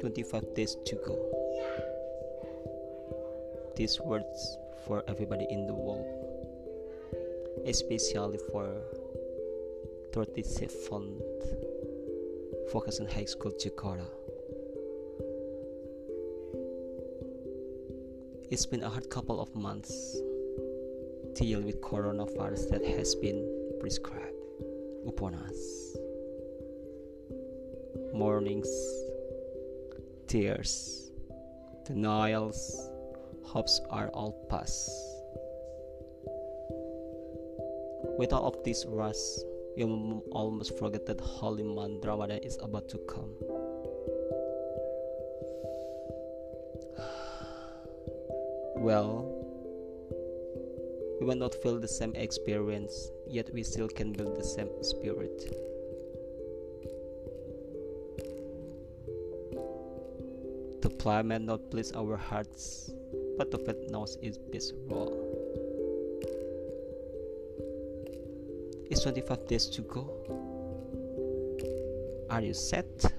Twenty-five days to go. These words for everybody in the world, especially for 37th Focus on High School Jakarta. It's been a hard couple of months to deal with coronavirus that has been prescribed upon us. Mournings, tears, denials, hopes are all past. With all of this rush, you almost forget that holy month Ramadan is about to come. Well, we will not feel the same experience, yet we still can build the same spirit. The plan may not please our hearts, but the faith knows its role. It's 25 days to go. Are you set?